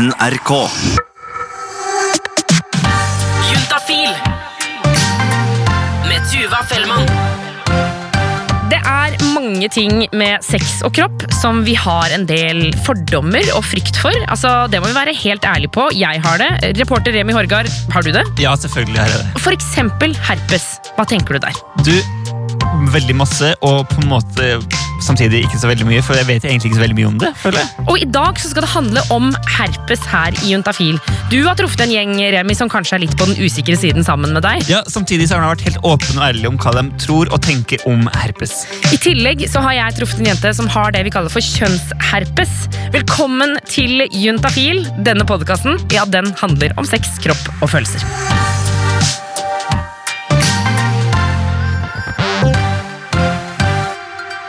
NRK. Juntafil med Tuva Fellmann. Det er mange ting med sex og kropp som vi har en del fordommer og frykt for. Altså, Det må vi være helt ærlige på. Jeg har det. Reporter Remi Horgard, har du det? Ja, selvfølgelig har jeg det. For eksempel herpes. Hva tenker du der? Du, veldig masse, og på en måte samtidig ikke så veldig mye, for jeg vet egentlig ikke så veldig mye om det. føler jeg. Og i dag så skal det handle om herpes her i Juntafil. Du har truffet en gjeng Remi, som kanskje er litt på den usikre siden sammen med deg. Ja, Samtidig så har de vært helt åpen og ærlig om hva de tror og tenker om herpes. I tillegg så har jeg truffet en jente som har det vi kaller for kjønnsherpes. Velkommen til Juntafil. Denne podkasten ja, den handler om sex, kropp og følelser.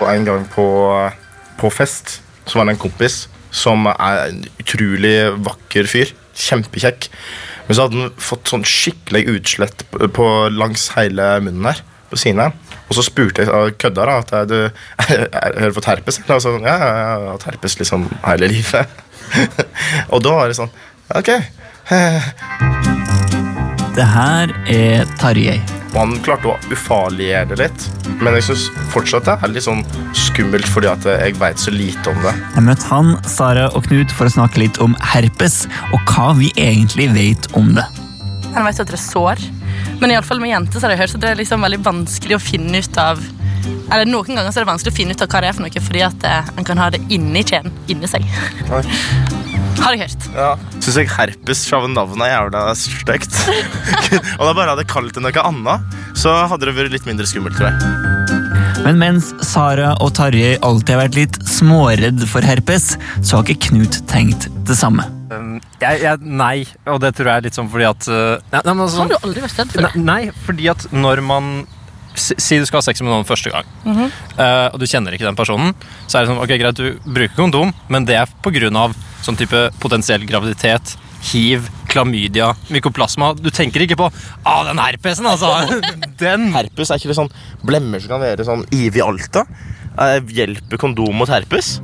Og en gang på, på fest så var det en kompis som er en utrolig vakker fyr. Kjempekjekk. Men så hadde han fått sånn skikkelig utslett på, på langs hele munnen her. På siden her. Og så spurte jeg og kødda da at du, har du fått herpes. Og så, ja, jeg har hatt herpes liksom hele livet. og da var det sånn Ok. Det her er Tarjei. Man han klarte å ufarliggjøre det litt. Men jeg syns fortsatt det er litt sånn skummelt fordi at jeg veit så lite om det. Jeg møtte han, Sara og Knut for å snakke litt om herpes, og hva vi egentlig vet om det. Jeg vet at det er sår, men i alle fall med jenter så har jeg hørt at det er liksom veldig vanskelig å finne ut av Eller noen ganger så er det vanskelig å finne ut av hva det er for noe, fordi at eh, en kan ha det inni kjeden. Inni seg. Oi. Har jeg hørt. Ja. Syns jeg herpes fra navnet er jævla stygt. og da bare hadde jeg kalt det noe annet, så hadde det vært litt mindre skummelt, tror jeg. Men mens Sara og Tarjei alltid har vært litt småredd for herpes, så har ikke Knut tenkt det samme. Um, jeg, jeg, nei, og det tror jeg er litt sånn fordi at uh, nei, nei, men altså, Har du aldri vært redd for det? nei, fordi at når man Si du skal ha sex med noen første gang, uh, og du kjenner ikke den personen, så er det sånn, ok, greit, du bruker kondom, men det er av sånn type potensiell graviditet, hiv, klamydia, mykoplasma. Du tenker ikke på ah, den herpesen, altså! den! Herpes er ikke det sånn blemmer som kan være sånn Ivi Alta? Uh, hjelper kondom mot herpes?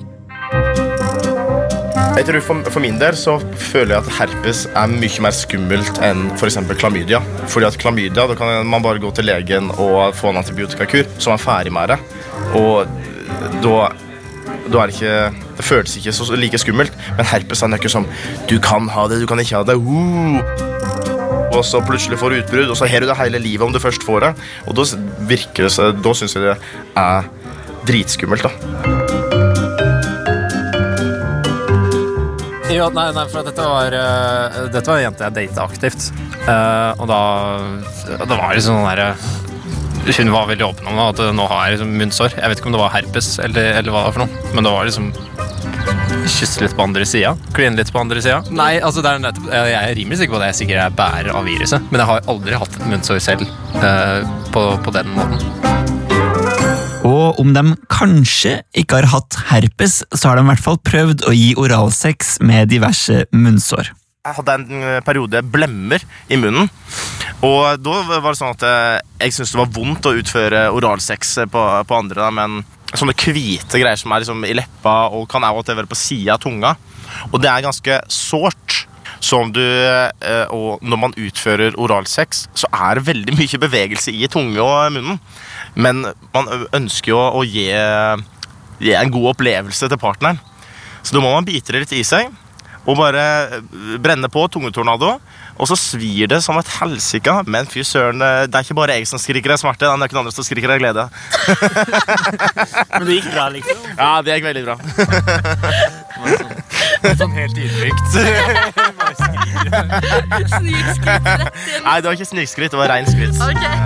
Jeg tror for, for min del så føler jeg at herpes er mye mer skummelt enn f.eks. klamydia. Fordi at klamydia, da kan man bare gå til legen og få en antibiotikakur, så er ferdig med det. Og da, da er det ikke Det føles ikke så, like skummelt. Men herpes er noe som Du kan ha det, du kan ikke ha det. Uh! Og så plutselig får du utbrudd, og så har du det hele livet om du først får det. Og da virker det Da syns jeg det er dritskummelt, da. Jo, nei, nei, for dette var, uh, dette var en jente jeg data aktivt. Uh, og da Det var liksom sånn derre Hun var veldig åpen om det, at nå har jeg liksom munnsår. Jeg vet ikke om det var herpes eller, eller hva det var for noe, men det var liksom Kysse litt på andre sida. Kline litt på andre sida. Nei, altså det er nettopp Jeg er rimelig sikker på det. jeg er bærer av viruset, men jeg har aldri hatt et munnsår selv uh, på, på den måten. Og om de kanskje ikke har hatt herpes, så har de i hvert fall prøvd å gi oralsex med diverse munnsår. Jeg hadde en eh, periode blemmer i munnen. Og da var det sånn at eh, jeg syntes det var vondt å utføre oralsex på, på andre. Men sånne hvite greier som er liksom i leppa og kan være på sida av tunga. Og det er ganske sårt. Så om du, eh, og når man utfører oralsex, så er det veldig mye bevegelse i tunge og munnen. Men man ønsker jo å gi, gi en god opplevelse til partneren. Så da må man bite det litt i seg og bare brenne på tungetornado. Og så svir det som et helsike. Men fy søren, det er ikke bare jeg som skriker av smerte. Det er noen andre som skriker av glede. Men det gikk bra, liksom? Ja, det gikk veldig bra. Sånn helt ydmykt. Rett inn. Nei, det var ikke snikskritt, det var rein skryt. Okay.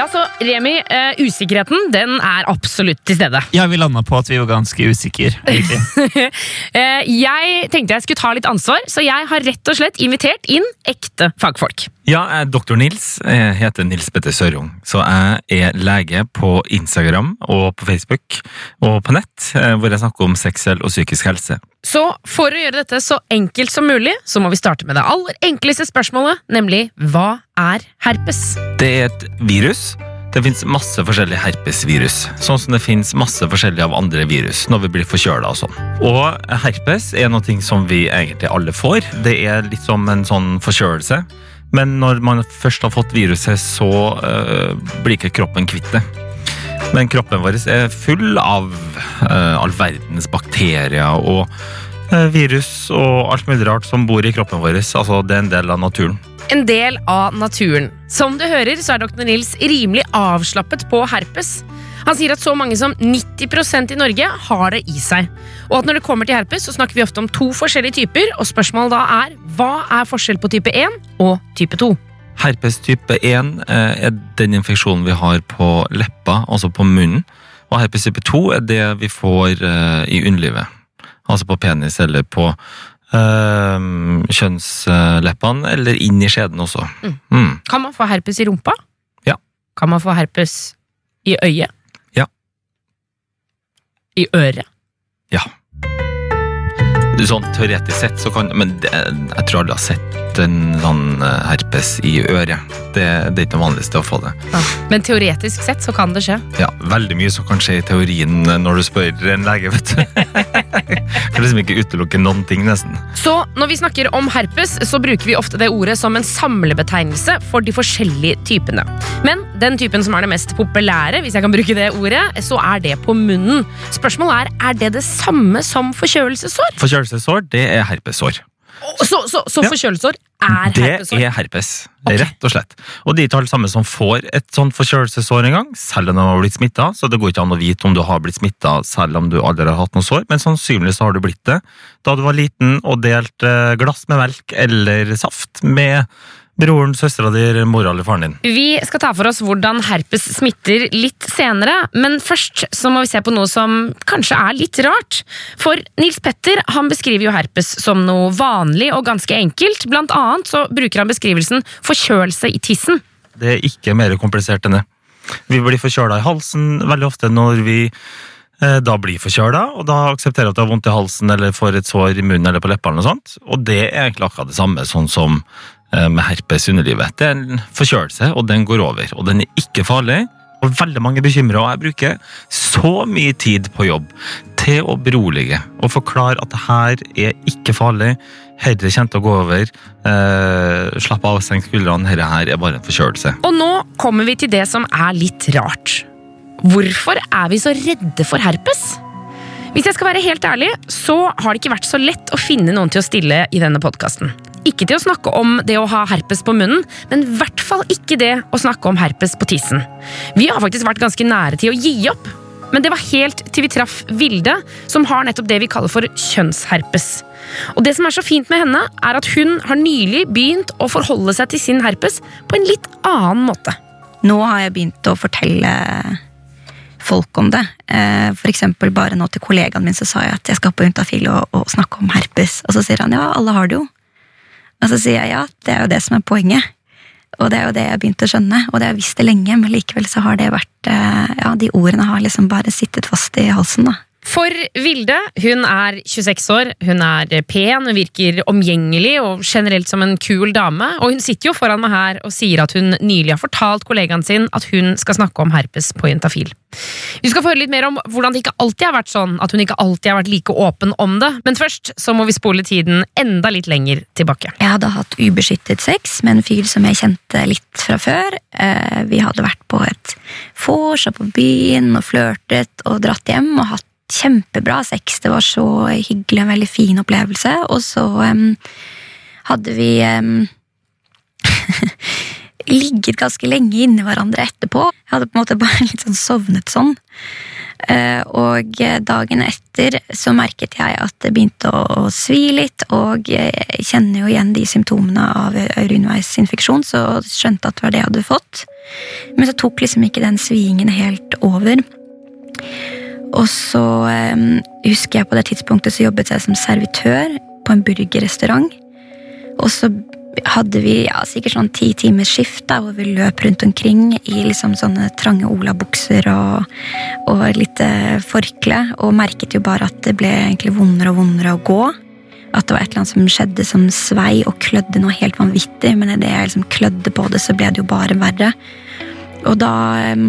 Ja, så Remi, uh, usikkerheten den er absolutt til stede. Ja, vi landa på at vi var ganske usikre, egentlig. Eh, jeg tenkte jeg skulle ta litt ansvar, så jeg har rett og slett invitert inn ekte fagfolk. Ja, jeg er doktor Nils. Jeg heter Nils Petter Sørung. Så jeg er lege på Instagram og på Facebook og på nett, eh, hvor jeg snakker om seksuell og psykisk helse. Så for å gjøre dette så enkelt som mulig, så må vi starte med det aller enkleste spørsmålet, nemlig hva er herpes? Det er et virus. Det fins masse forskjellige herpesvirus, sånn som det fins masse forskjellige av andre virus når vi blir forkjøla og sånn. Og herpes er noe som vi egentlig alle får. Det er litt som en sånn forkjølelse. Men når man først har fått viruset, så uh, blir ikke kroppen kvitt det. Men kroppen vår er full av uh, all verdens bakterier og uh, virus og alt mulig rart som bor i kroppen vår. Altså, det er en del av naturen. En del av naturen. Som du hører, så er dr. Nils rimelig avslappet på herpes. Han sier at så mange som 90% i Norge har det i seg. Og at når det kommer til herpes, så snakker vi ofte om to forskjellige typer, og spørsmålet da er hva er forskjell på type 1 og type 2? Herpes type 1 eh, er den infeksjonen vi har på leppa, altså på munnen. Og herpes type 2 er det vi får eh, i underlivet. Altså på penis eller på øh, kjønnsleppene, eller inn i skjeden også. Mm. Kan man få herpes i rumpa? Ja. Kan man få herpes i øyet? I øret? Ja. Sånn teoretisk sett så kan Men det, jeg tror alle har sett en sånn eh, herpes i øret. Det, det er ikke det vanligste å få det. Ja. Men teoretisk sett så kan det skje. Ja, Veldig mye som kan skje i teorien når du spør en lege, vet du. kan liksom ikke utelukke noen ting, nesten. Så når vi snakker om herpes, så bruker vi ofte det ordet som en samlebetegnelse for de forskjellige typene. Men den typen som er det mest populære, hvis jeg kan bruke det ordet, så er det på munnen. Spørsmålet er, er det det samme som forkjølelsessår? Forkjølelsessår, det er herpesår. Så, så, så forkjølelsessår er Det herpesår? er herpes, okay. rett og slett. Og de tar det samme som får et sånt forkjølelsessår en gang, selv om de har blitt smitta, så det går ikke an å vite om du har blitt smitta selv om du aldri har hatt noe sår, men sannsynligvis har du blitt det da du var liten og delte glass med melk eller saft med broren, søstera di, mora eller faren din. Vi skal ta for oss hvordan herpes smitter litt senere, men først så må vi se på noe som kanskje er litt rart. For Nils Petter han beskriver jo herpes som noe vanlig og ganske enkelt. Blant annet så bruker han beskrivelsen forkjølelse i tissen. Det er ikke mer komplisert enn det. Vi blir forkjøla i halsen veldig ofte når vi eh, da blir forkjøla, og da aksepterer vi at det har vondt i halsen eller får et sår i munnen eller på leppene. Og sånt. Og det er egentlig akkurat det samme sånn som med herpes i underlivet. Det er en forkjølelse, og den går over. Og den er ikke farlig. Og veldig mange bekymrer, og jeg bruker så mye tid på jobb til å berolige og forklare at det her er ikke farlig. Herre kommer til å gå over. Eh, slapp av, senk skuldrene. Herre her er bare en forkjølelse. Og nå kommer vi til det som er litt rart. Hvorfor er vi så redde for herpes? Hvis jeg skal være helt ærlig, så har det ikke vært så lett å finne noen til å stille i denne podkasten. Ikke til å snakke om det å ha herpes på munnen, men i hvert fall ikke det å snakke om herpes på tissen. Vi har faktisk vært ganske nære til å gi opp, men det var helt til vi traff Vilde, som har nettopp det vi kaller for kjønnsherpes. Og det som er så fint med henne, er at hun har nylig begynt å forholde seg til sin herpes på en litt annen måte. Nå har jeg begynt å fortelle folk om det. F.eks. For eksempel bare nå til kollegaen min så sa jeg at jeg skal på Juntafil og, og snakke om herpes. Og så sier han ja, alle har det jo. Og så sier jeg ja, det er jo det som er poenget. Og det er jo det jeg har begynt å skjønne, og det har jeg visst det lenge, men likevel så har det vært eh, Ja, de ordene har liksom bare sittet fast i halsen, da. For Vilde hun er 26 år, hun er pen, hun virker omgjengelig og generelt som en kul dame. Og hun sitter jo foran meg her og sier at hun nylig har fortalt kollegaen sin at hun skal snakke om herpes på jentafil. Vi skal få høre litt mer om hvordan det ikke alltid har vært sånn, at hun ikke alltid har vært like åpen om det. Men først så må vi spole tiden enda litt lenger tilbake. Jeg hadde hatt ubeskyttet sex med en fyr som jeg kjente litt fra før. Eh, Vi hadde vært på et vors på byen og flørtet og dratt hjem og hatt kjempebra sex. Det var så hyggelig, en veldig fin opplevelse. Og så um, hadde vi um, ligget ganske lenge inni hverandre etterpå. Jeg hadde på en måte bare litt sånn sovnet sånn. Uh, Og dagen etter så merket jeg at det begynte å, å svi litt, og jeg kjenner jo igjen de symptomene av urinveisinfeksjon, så skjønte at det var det jeg hadde fått. Men så tok liksom ikke den sviingen helt over. Og så eh, husker jeg på det tidspunktet så jobbet jeg som servitør på en burgerrestaurant. Og så hadde vi ja, sikkert sånn ti timers skift da, hvor vi løp rundt omkring i liksom sånne trange olabukser og, og litt forkle, og merket jo bare at det ble egentlig vondere og vondere å gå. At det var et eller annet som skjedde som svei og klødde noe helt vanvittig, men idet jeg liksom klødde på det, så ble det jo bare verre. og da eh,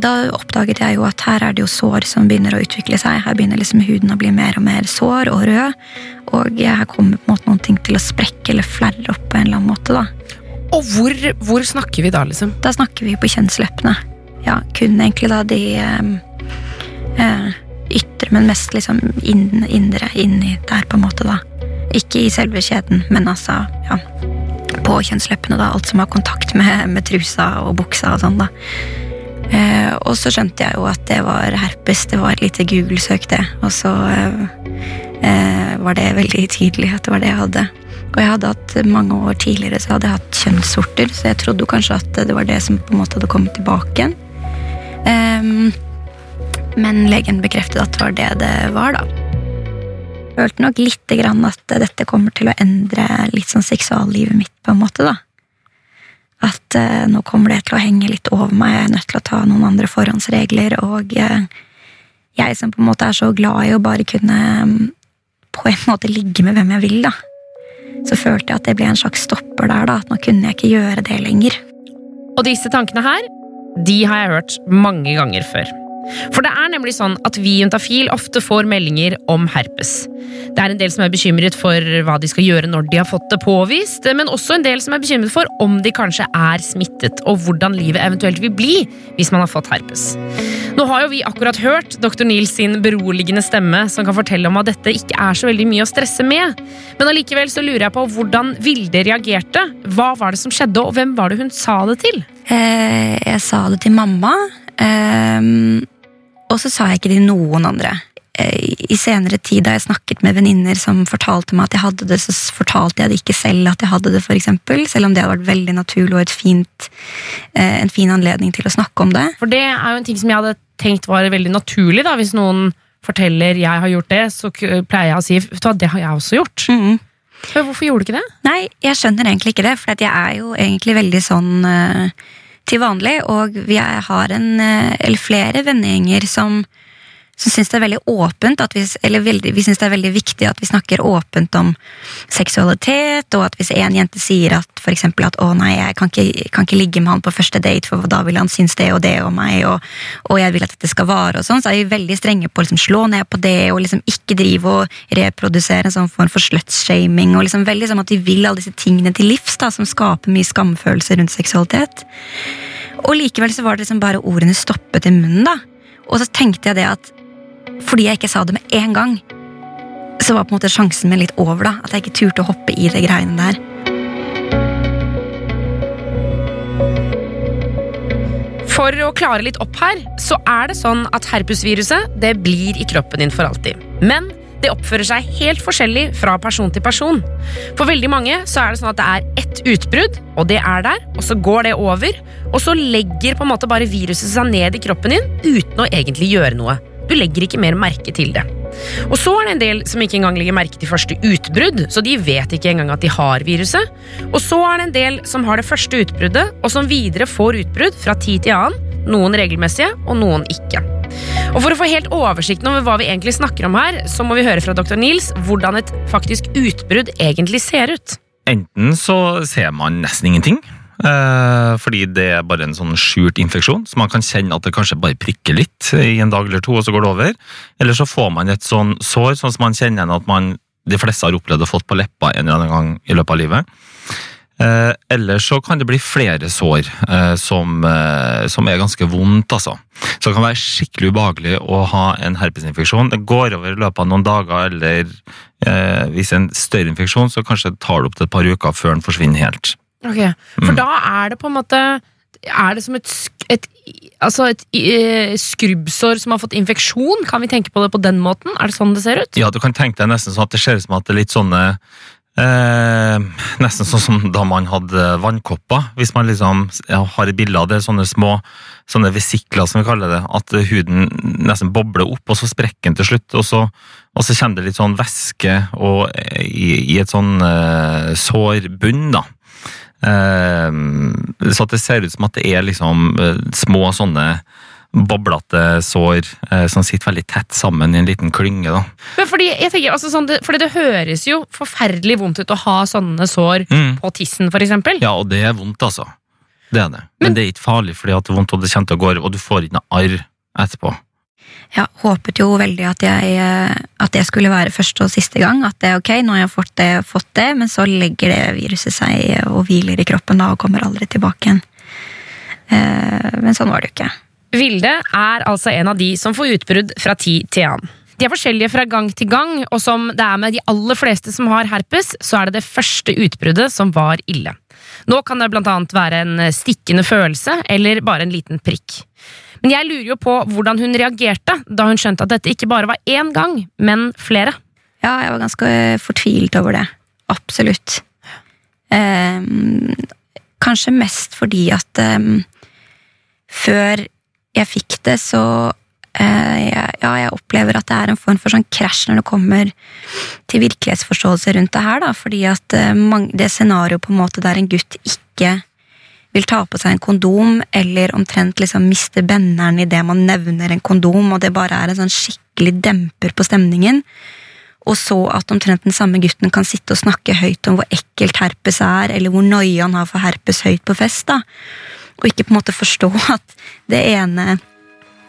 Da oppdaget jeg jo at her er det jo sår som begynner å utvikle seg. Her begynner liksom huden å bli mer og mer sår og rød. Og her kommer på en måte noen ting til å sprekke eller flerre opp på en eller annen måte. da. Og hvor, hvor snakker vi da, liksom? Da snakker vi på kjønnsleppene. Ja, kun egentlig da de em, eh, ytre, men mest liksom inn, indre, inni der, på en måte, da. Ikke i selve kjeden, men altså, ja. På kjønnsleppene, da. Alt som har kontakt med, med trusa og buksa og sånn, da. Eh, og så skjønte jeg jo at det var herpes. Det var et lite Google-søk, det. Og så eh, var det veldig tydelig at det var det jeg hadde. Og jeg hadde hatt mange år tidligere så hadde jeg hatt kjønnssorter, så jeg trodde kanskje at det var det som på en måte hadde kommet tilbake igjen. Ehm, men legen bekreftet at det var det det var, da. Følte nok lite grann at dette kommer til å endre litt sånn seksuallivet mitt, på en måte, da. At eh, nå kommer det til å henge litt over meg, jeg er nødt til å ta noen andre forhåndsregler, og eh, jeg som på en måte er så glad i å bare kunne mm, på en måte ligge med hvem jeg vil, da. Så følte jeg at det ble en slags stopper der, da, at nå kunne jeg ikke gjøre det lenger. Og disse tankene her, de har jeg hørt mange ganger før. For det er nemlig sånn at vi Juntafil ofte får meldinger om herpes. Det er en del som er bekymret for hva de skal gjøre når de har fått det påvist, men også en del som er bekymret for om de kanskje er smittet, og hvordan livet eventuelt vil bli hvis man har fått herpes. Nå har jo vi akkurat hørt dr. Nils sin beroligende stemme som kan fortelle om at dette ikke er så veldig mye å stresse med. Men allikevel så lurer jeg på hvordan Vilde reagerte. Hva var det som skjedde, og hvem var det hun sa det til? Eh, jeg sa det til mamma, ehm, og så sa jeg ikke det til noen andre. Eh, I senere tid da jeg snakket med venninner som fortalte meg at jeg hadde det, så fortalte jeg det ikke selv at jeg hadde det, for eksempel, selv om det hadde vært veldig naturlig og fint, eh, en fin anledning til å snakke om det. For det er jo en ting som jeg hadde tenkt var veldig naturlig. da, Hvis noen forteller jeg har gjort det, så pleier jeg å si at det har jeg også gjort. Mhm. Men hvorfor gjorde du ikke det? Nei, jeg skjønner egentlig ikke det, for jeg er jo egentlig veldig sånn eh, til vanlig, og vi har en, eh, eller flere vennegjenger som, som syns det er veldig åpent, vi, eller veldig, vi syns det er veldig viktig at vi snakker åpent om seksualitet, og at hvis en jente sier at for eksempel at 'å nei, jeg kan ikke, kan ikke ligge med han på første date, for da vil han synes det og det om meg', og, og jeg vil at dette skal vare, og sånn, så er vi veldig strenge på å liksom slå ned på det, og liksom ikke drive og reprodusere en sånn form for slutshaming, og liksom veldig sånn at vi vil alle disse tingene til livs, da, som skaper mye skamfølelse rundt seksualitet. Og likevel så var det liksom bare ordene stoppet i munnen, da. Og så tenkte jeg det at fordi jeg ikke sa det med en gang, så var på en måte sjansen min litt over, da. At jeg ikke turte å hoppe i de greiene der. For å klare litt opp her, så er det sånn at herpesviruset det blir i kroppen din for alltid. Men det oppfører seg helt forskjellig fra person til person. For veldig mange så er det sånn at det er ett utbrudd, og det er der, og så går det over, og så legger på en måte bare viruset seg ned i kroppen din uten å egentlig gjøre noe. Du legger ikke mer merke til det. Og så er det en del som ikke engang legger merke til første utbrudd, så de vet ikke engang at de har viruset. Og så er det en del som har det første utbruddet, og som videre får utbrudd fra tid til annen, noen regelmessige og noen ikke. Og For å få helt oversikten over hva vi egentlig snakker om her, så må vi høre fra dr. Nils hvordan et faktisk utbrudd egentlig ser ut. Enten så ser man nesten ingenting, fordi det er bare en sånn skjult infeksjon, så man kan kjenne at det kanskje bare prikker litt i en dag eller to, og så går det over. Eller så får man et sånn sår, sånn som man kjenner at man, de fleste har opplevd å fått på leppa en eller annen gang i løpet av livet. Eh, eller så kan det bli flere sår eh, som, eh, som er ganske vondt, altså. Så det kan være skikkelig ubehagelig å ha en herpesinfeksjon. Det går over i løpet av noen dager, eller eh, hvis en større infeksjon, så kanskje tar det opp til et par uker før den forsvinner helt. Ok, For da er det på en måte Er det som et, et, altså et eh, skrubbsår som har fått infeksjon? Kan vi tenke på det på den måten? Er det sånn det ser ut? Ja, du kan tenke deg nesten sånn at det ser ut som at det er litt sånne eh, Nesten sånn som da man hadde vannkopper. Hvis man liksom ja, har et bilde av det, sånne små sånne vesikler som vi kaller det. At huden nesten bobler opp, og så sprekker den til slutt. Og så, og så kommer det litt sånn væske og, eh, i, i et sånn eh, sårbunn, da. Eh, så at det ser ut som at det er liksom eh, små sånne boblete sår eh, som sitter veldig tett sammen i en liten klynge. da. Men fordi, jeg tenker, altså sånn, det, fordi det høres jo forferdelig vondt ut å ha sånne sår Mm. på tissen, for eksempel. Ja, og det er vondt, altså. Det er det. Men, det er ikke farlig fordi at det er vondt, og det kommer til å gå og du får ikke noe arr etterpå. Jeg håpet jo veldig at, jeg, at det skulle være første og siste gang. At det er ok, nå har jeg fått det, fått det, men så legger det viruset seg og hviler i kroppen da og kommer aldri tilbake igjen. Eh, Men sånn var det jo ikke. Vilde er altså en av de som får utbrudd fra tid til annen. De er forskjellige fra gang til gang, og som det er med de aller fleste som har herpes, så er det det første utbruddet som var ille. Nå kan det annet være en stikkende følelse, eller bare en liten prikk. Men jeg lurer jo på hvordan hun reagerte da hun skjønte at dette ikke bare var én gang, men flere. Ja, jeg var ganske fortvilt over det. Absolutt. Um, kanskje mest fordi at um, før jeg fikk det, så jeg, Ja, jeg opplever at det er en form for sånn krasj når det kommer til virkelighetsforståelse rundt det her, da, fordi at eh, det scenarioet på en måte der en gutt ikke vil ta på seg en kondom, eller omtrent liksom mister benneren idet man nevner en kondom, og det bare er en sånn skikkelig demper på stemningen. Og så at omtrent den samme gutten kan sitte og snakke høyt om hvor ekkelt herpes er, eller hvor nøye han har for herpes høyt på fest, da. Og ikke på en måte forstå at det ene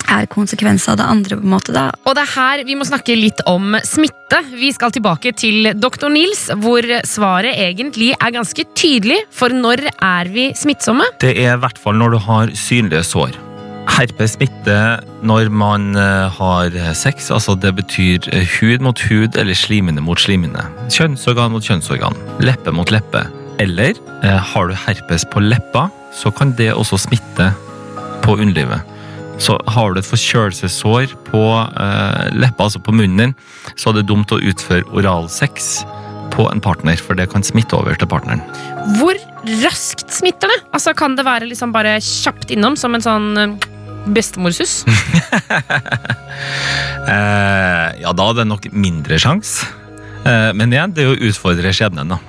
er konsekvens av det andre, på en måte, da. Og det er her vi må snakke litt om smitte. Vi skal tilbake til Dr. Nils, hvor svaret egentlig er ganske tydelig. For når er vi smittsomme? Det er i hvert fall når du har synlige sår. Herpes smitter når man eh, har sex, altså det betyr eh, hud mot hud eller slimene mot slimene. Kjønnsorgan mot kjønnsorgan. Leppe mot leppe. Eller eh, har du herpes på leppa, så kan det også smitte på underlivet. Så har du et forkjølelsessår på eh, leppa, altså på munnen din, så er det dumt å utføre oralsex på en partner, for det kan smitte over til partneren. Hvor raskt smitter det? Altså Kan det være liksom bare kjapt innom, som en sånn bestemorsus? Eh, ja, da er det nok mindre sjanse. Eh, men igjen, det er jo å utfordre skjebnen, da.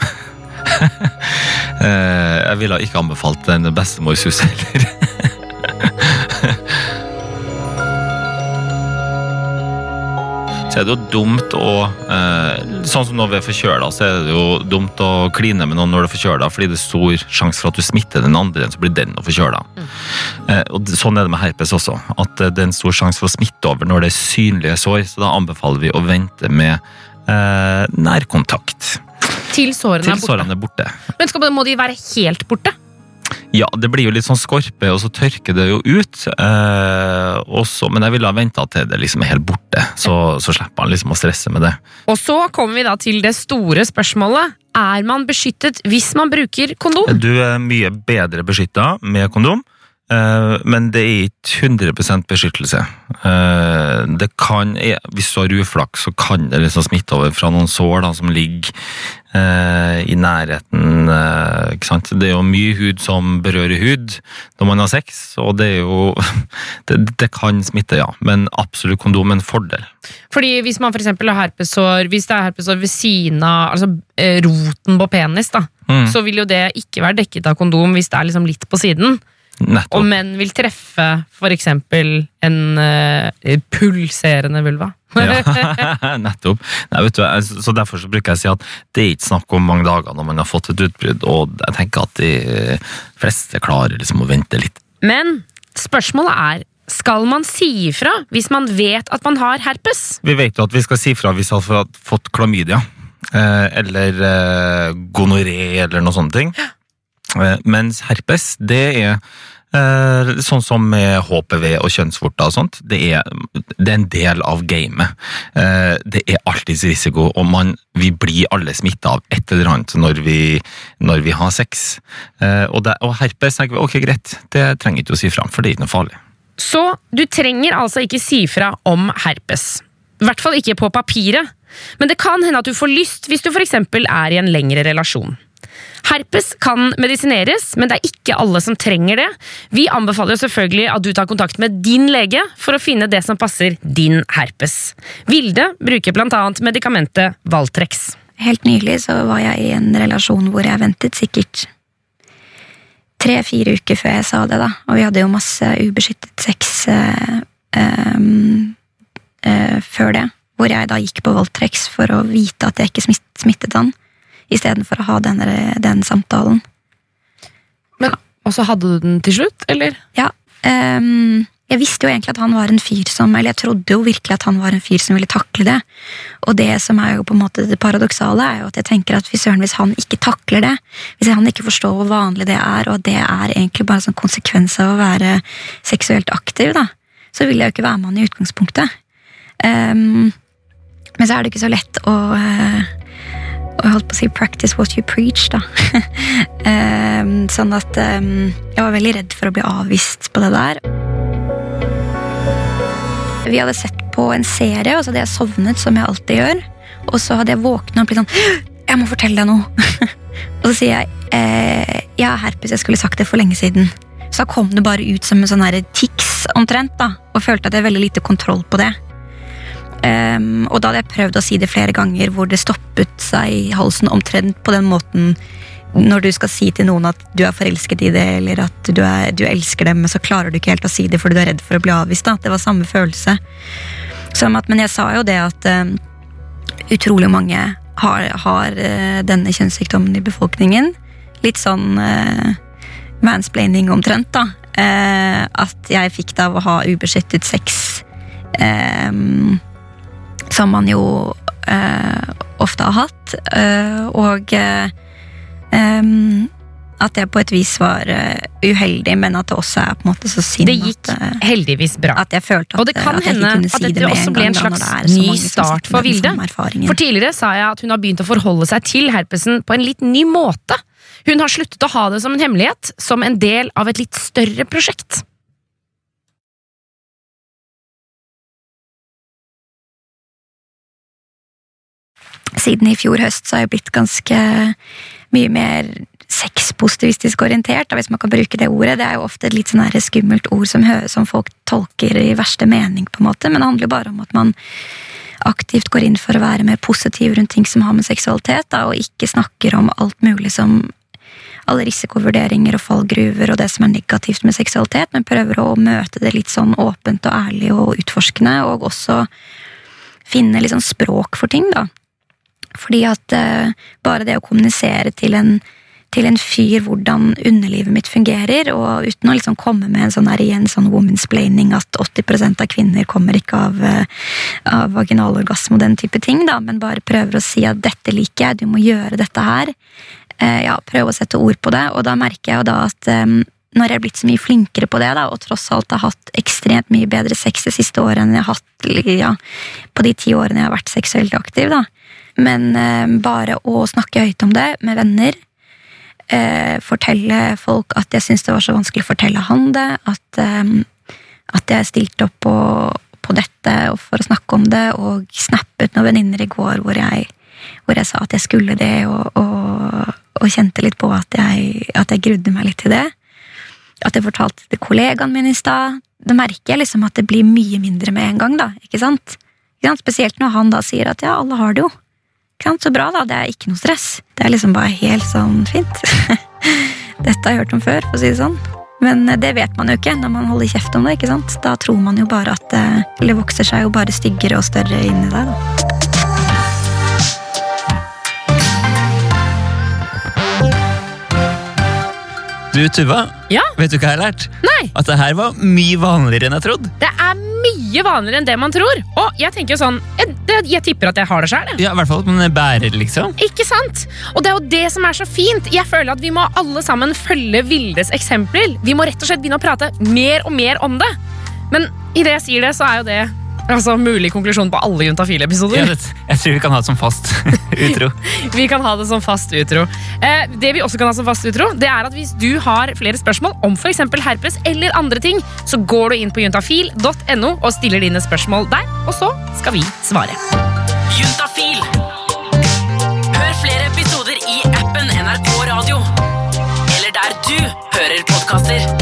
eh, jeg ville ikke anbefalt en bestemorsus heller. Så er det jo dumt å eh, Sånn som når vi er forkjøla, så er det jo dumt å kline med noen når du er forkjøla, fordi det er stor sjanse for at du smitter den andre, så blir den forkjøla. Eh, og sånn er det med herpes også. At eh, det er en stor sjanse for å smitte over når det er synlige sår, så da anbefaler vi å vente med eh, nærkontakt Til sårene til er sårene er borte. Men skal, må de være helt borte? Ja, det blir jo litt sånn skorpe, og så tørker det jo ut. Eh, også, men jeg ville ha venta til det liksom er helt borte, så, så slipper han liksom å stresse med det. Og så kommer vi da til det store spørsmålet. Er man beskyttet hvis man bruker kondom? Du er mye bedre beskytta med kondom, men det er ikke 100 beskyttelse. Eh, Det kan, hvis du har uflaks, så kan det liksom smitte over fra noen sår da, som ligger eh, i nærheten. eh? Det er jo mye hud som berører hud når man har sex, og det er jo Det, det kan smitte, ja, men absolutt kondom er en fordel. Fordi hvis man eksempel har herpesår Hvis det er herpesår ved siden av altså, eh, roten på penis, da, Mm. så vil jo det ikke være dekket av kondom hvis det er liksom litt på siden. Nettopp. Og menn vil treffe eksempel en uh, pulserende vulva. Ja, nettopp. Nei, vet du, så Derfor så bruker jeg å si at det er ikke snakk om mange dager når man har fått et utbrudd, og jeg tenker at de fleste klarer liksom å vente litt. Men spørsmålet er skal man si ifra hvis man vet at man har herpes? Vi vet jo at vi skal si ifra hvis man har fått klamydia, eh, eller eh, gonoré, eller noe sånne ting. Eh, Mens herpes, det er eh, sånn som med HPV og kjønnsvorter og sånt. Det er, det er en del av gamet. Eh, Det er alltids risiko, og man, vi blir alle smitta av et eller annet når vi, når vi har sex. Og, det, og herpes tenker vi, ok, greit, det trenger ikke å si fram, for det er ikke noe farlig. Så du trenger altså ikke si fra om herpes. I hvert fall ikke på papiret. Men det kan hende at du får lyst hvis du eksempel er i en lengre relasjon. Herpes kan medisineres, men det er ikke alle som trenger det. Vi anbefaler selvfølgelig at du tar kontakt med din lege for å finne det som passer din herpes. Vilde bruker annet medikamentet Valtrex. Helt nylig så var jeg i en relasjon hvor jeg ventet sikkert tre-fire uker før jeg sa det, da. Og vi hadde jo masse ubeskyttet sex eh, ehm, eh, før det. Hvor jeg da gikk på Valtrex for å vite at jeg ikke smittet han. Istedenfor å ha den, den samtalen. Men Og så hadde du den til slutt, eller? Ja. Um, jeg visste jo egentlig at han var en fyr som Eller jeg trodde jo virkelig at han var en fyr som ville takle det. Og det som er jo på en måte det paradoksale, er jo at jeg tenker at hvis, hvis han ikke takler det, hvis han ikke forstår hvor vanlig det er, og at det er egentlig bare en sånn konsekvens av å være seksuelt aktiv, da, så vil jeg jo ikke være med han i utgangspunktet. Um, men så er det ikke så lett å eh, og holdt på å si 'practice what you preach', da. Ehm, sånn at um, jeg var veldig redd for å bli avvist på det der. Vi hadde sett på en serie, og så hadde jeg sovnet, som jeg alltid gjør. Og så hadde jeg våkna og blitt sånn 'Jeg må fortelle deg noe'. og så sier jeg eh, 'Jeg har herpes, jeg skulle sagt det for lenge siden'. Så da kom det bare ut som en sånn tics omtrent, da. Og følte at jeg hadde veldig lite kontroll på det. Ehm, og da hadde jeg prøvd å si det flere ganger hvor det stoppet seg i halsen omtrent på den måten når du skal si til noen at du er forelsket i det, eller at du, er, du elsker dem, men så klarer du ikke helt å si det fordi du er redd for å bli avvist. da. Det var samme følelse. At, men jeg sa jo det at um, utrolig mange har, har uh, denne kjønnssykdommen i befolkningen. Litt sånn uh, mansplaining omtrent, da. Uh, at jeg fikk det av å ha ubeskyttet sex. ehm, som man jo eh, ofte har hatt. eh, og eh, at det på et vis var eh, uheldig, men at det også er på en måte så synd Det gikk at, eh, heldigvis bra. at jeg følte at, Og det kan at hende at si det dette også ble en slags ny start for Vilde. For tidligere sa jeg at hun har begynt å forholde seg til herpesen på en litt ny måte. Hun har sluttet å ha det som en hemmelighet, som en del av et litt større prosjekt. Siden i fjor høst så har jeg blitt ganske mye mer sexpositivistisk orientert, hvis man kan bruke det ordet. Det er jo ofte et litt sånn her skummelt ord som, som folk tolker i verste mening, på en måte, men det handler jo bare om at man aktivt går inn for å være mer positiv rundt ting som har med seksualitet, da, og ikke snakker om alt mulig som alle risikovurderinger og fallgruver og det som er negativt med seksualitet, men prøver å møte det litt sånn åpent og ærlig og utforskende, og også finne litt sånn språk for ting, da. Fordi at eh, bare det å kommunisere til en, til en fyr hvordan underlivet mitt fungerer, og uten å liksom komme med en sånn her igjen sånn womansplaining at 80% av kvinner kommer ikke av, eh, av vaginalorgasme og den type ting, da, men bare prøver å si at dette liker jeg, du må gjøre dette her. Eh, ja, prøve å sette ord på det, og da merker jeg jo da at når jeg er blitt så mye flinkere på det, da, og tross alt har hatt ekstremt mye bedre sex det siste året enn jeg har hatt ja, på de ti årene jeg har vært seksuelt aktiv, da. Men eh, bare å snakke høyt om det med venner, eh, fortelle folk at jeg syntes det var så vanskelig å fortelle han det, at, eh, at jeg stilte opp på, på dette for å snakke om det, og snappet noen venninner i går hvor jeg, hvor jeg sa at jeg skulle det, og, og, og kjente litt på at jeg, at jeg grudde meg litt til det. At jeg fortalte til kollegaen min i stad. Da merker jeg liksom at det blir mye mindre med en gang. da? Ikke sant? Spesielt når han da sier at ja, alle har det jo. Så bra, da. Det er ikke noe stress. Det er liksom bare helt sånn fint. Dette har jeg hørt om før, for å si det sånn. Men eh, det vet man jo ikke når man holder kjeft om det. ikke sant? Da tror man jo bare at det, eller vokser seg jo bare styggere og større inni deg. da. Du, Tuva. Ja? Vet du hva jeg har lært? Nei, At det her var mye vanligere enn jeg trodde. det er mye vanligere enn det man tror. Og jeg tenker jo sånn, det- jeg tipper at jeg har det sjøl. Ja, i hvert fall at man bærer, liksom. Ikke sant? Og det er jo det som er så fint. Jeg føler at vi må alle sammen følge Vildes eksempler. Vi må rett og slett begynne å prate mer og mer om det. Men idet jeg sier det, så er jo det altså, mulig konklusjon på alle Juntafil-episoder. Jeg, jeg tror vi kan ha det som fast utro. Vi kan ha det som fast utro. Eh, det vi også kan ha som fast utro, det er at hvis du har flere spørsmål om f.eks. herpes eller andre ting, så går du inn på juntafil.no og stiller dine spørsmål der, og så skal vi svare. Juntafil. Hør flere episoder i appen NRK Radio. Eller der du hører podkaster.